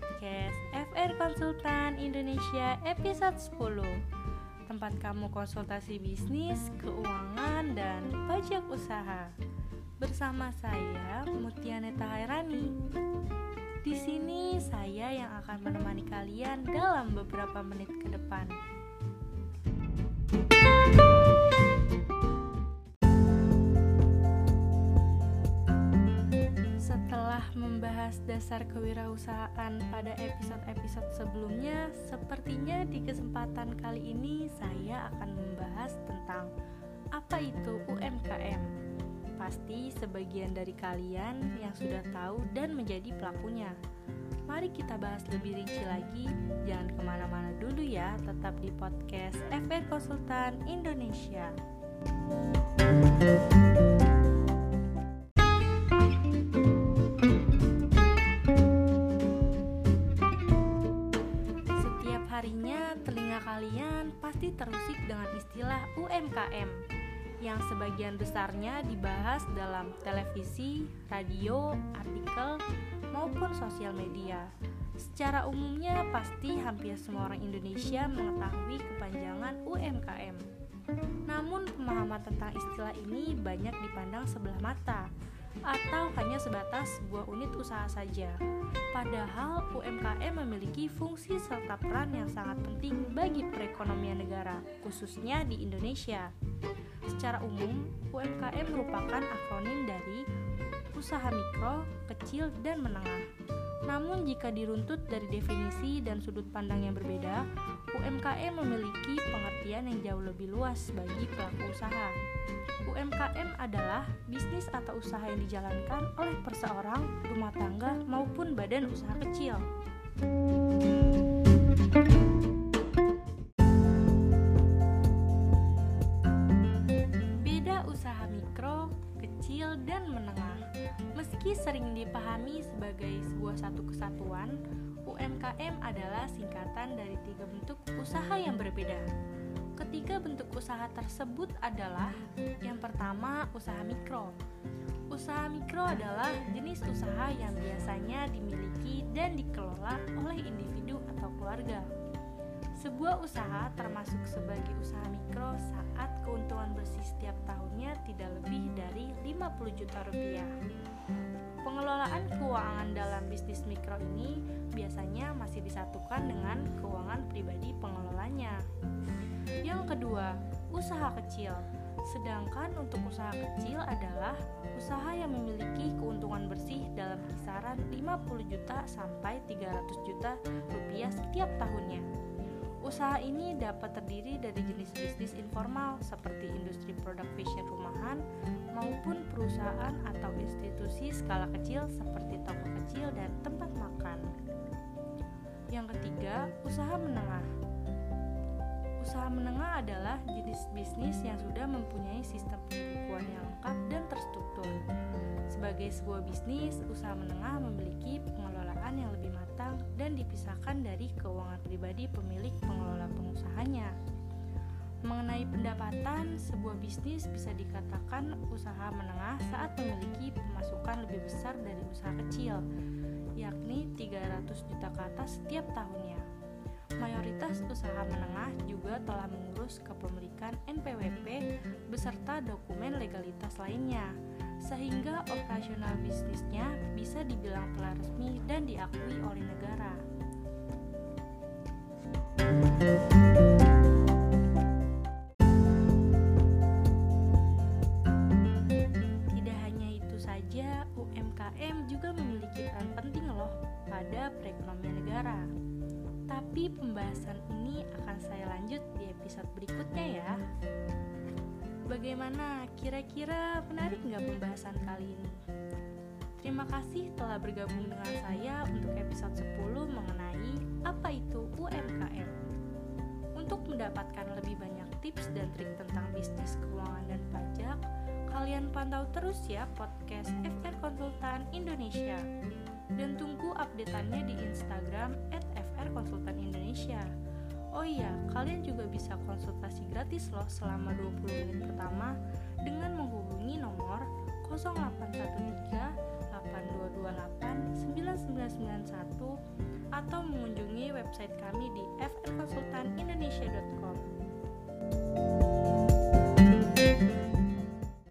podcast FR Konsultan Indonesia episode 10 Tempat kamu konsultasi bisnis, keuangan, dan pajak usaha. Bersama saya Mutianeta Hairani Di sini saya yang akan menemani kalian dalam beberapa menit ke depan. Dasar kewirausahaan pada episode-episode sebelumnya, sepertinya di kesempatan kali ini saya akan membahas tentang apa itu UMKM. Pasti sebagian dari kalian yang sudah tahu dan menjadi pelakunya. Mari kita bahas lebih rinci lagi, jangan ke mana-mana dulu ya, tetap di podcast FR Konsultan Indonesia. Pasti terusik dengan istilah UMKM yang sebagian besarnya dibahas dalam televisi, radio, artikel, maupun sosial media. Secara umumnya pasti hampir semua orang Indonesia mengetahui kepanjangan UMKM. Namun pemahaman tentang istilah ini banyak dipandang sebelah mata atau hanya sebatas sebuah unit usaha saja. Padahal UMKM memiliki fungsi serta peran yang sangat penting bagi perekonomian negara, khususnya di Indonesia. Secara umum, UMKM merupakan akronim dari usaha mikro, kecil, dan menengah. Namun jika diruntut dari definisi dan sudut pandang yang berbeda, UMKM memiliki pengertian yang jauh lebih luas bagi pelaku usaha. UMKM adalah bisnis atau usaha yang dijalankan oleh perseorang, rumah tangga, maupun badan usaha kecil. Beda usaha mikro, kecil, dan menengah. Meski sering dipahami sebagai sebuah satu kesatuan, UMKM adalah singkatan dari tiga bentuk usaha yang berbeda usaha tersebut adalah yang pertama usaha mikro. Usaha mikro adalah jenis usaha yang biasanya dimiliki dan dikelola oleh individu atau keluarga. Sebuah usaha termasuk sebagai usaha mikro saat keuntungan bersih setiap tahunnya tidak lebih dari 50 juta rupiah. Pengelolaan keuangan dalam bisnis mikro ini biasanya masih disatukan dengan keuangan pribadi pengelolanya. Yang kedua, usaha kecil. Sedangkan untuk usaha kecil adalah usaha yang memiliki keuntungan bersih dalam kisaran 50 juta sampai 300 juta rupiah setiap tahunnya. Usaha ini dapat terdiri dari jenis bisnis informal seperti industri produk fashion rumahan maupun perusahaan atau institusi skala kecil seperti toko kecil dan tempat makan. Yang ketiga, usaha menengah. Usaha menengah adalah jenis bisnis yang sudah mempunyai sistem pembukuan yang lengkap dan terstruktur. Sebagai sebuah bisnis, usaha menengah memiliki pengelolaan yang lebih matang dan dipisahkan dari keuangan pribadi pemilik pengelola pengusahanya. Mengenai pendapatan, sebuah bisnis bisa dikatakan usaha menengah saat memiliki pemasukan lebih besar dari usaha kecil, yakni 300 juta ke atas setiap tahunnya. Mayoritas usaha menengah juga telah mengurus kepemilikan NPWP beserta dokumen legalitas lainnya, sehingga operasional bisnisnya bisa dibilang telah resmi dan diakui oleh negara. Tidak hanya itu saja, UMKM juga memiliki peran penting loh pada perekonomian negara. Tapi pembahasan ini akan saya lanjut di episode berikutnya ya. Bagaimana? Kira-kira menarik nggak pembahasan kali ini? Terima kasih telah bergabung dengan saya untuk episode 10 mengenai apa itu UMKM. Untuk mendapatkan lebih banyak tips dan trik tentang bisnis keuangan dan pajak, kalian pantau terus ya podcast FR Konsultan Indonesia. Dan tunggu updateannya di Instagram at HR Konsultan Indonesia. Oh iya, kalian juga bisa konsultasi gratis loh selama 20 menit pertama dengan menghubungi nomor 0813 8228 9991 atau mengunjungi website kami di frkonsultanindonesia.com